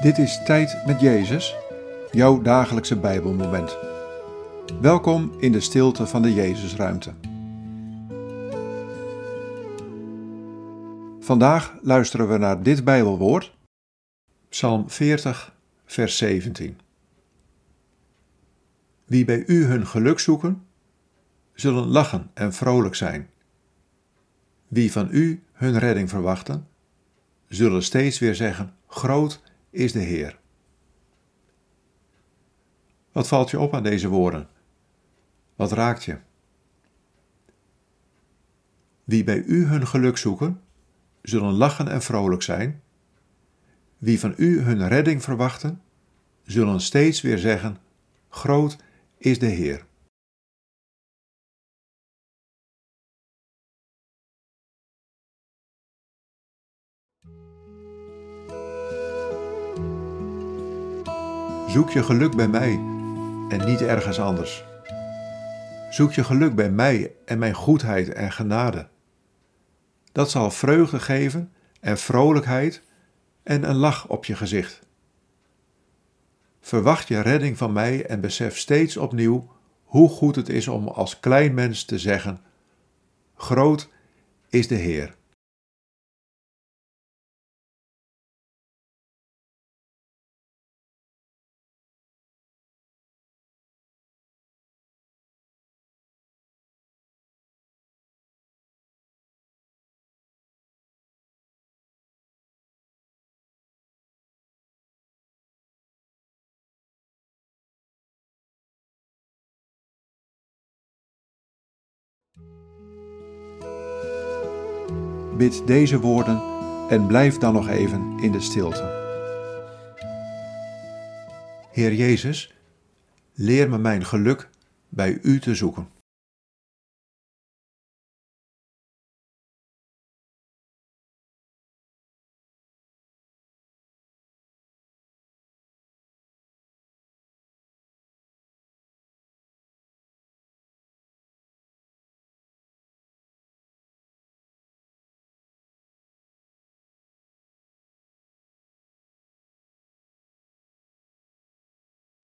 Dit is Tijd met Jezus, jouw dagelijkse Bijbelmoment. Welkom in de stilte van de Jezusruimte. Vandaag luisteren we naar dit Bijbelwoord, Psalm 40, vers 17. Wie bij u hun geluk zoeken, zullen lachen en vrolijk zijn. Wie van u hun redding verwachten, zullen steeds weer zeggen: Groot is de Heer. Wat valt je op aan deze woorden? Wat raakt je? Wie bij u hun geluk zoeken, zullen lachen en vrolijk zijn. Wie van u hun redding verwachten, zullen steeds weer zeggen: Groot is de Heer. Zoek je geluk bij mij en niet ergens anders. Zoek je geluk bij mij en mijn goedheid en genade. Dat zal vreugde geven en vrolijkheid en een lach op je gezicht. Verwacht je redding van mij en besef steeds opnieuw hoe goed het is om als klein mens te zeggen: Groot is de Heer. Bid deze woorden en blijf dan nog even in de stilte. Heer Jezus, leer me mijn geluk bij U te zoeken.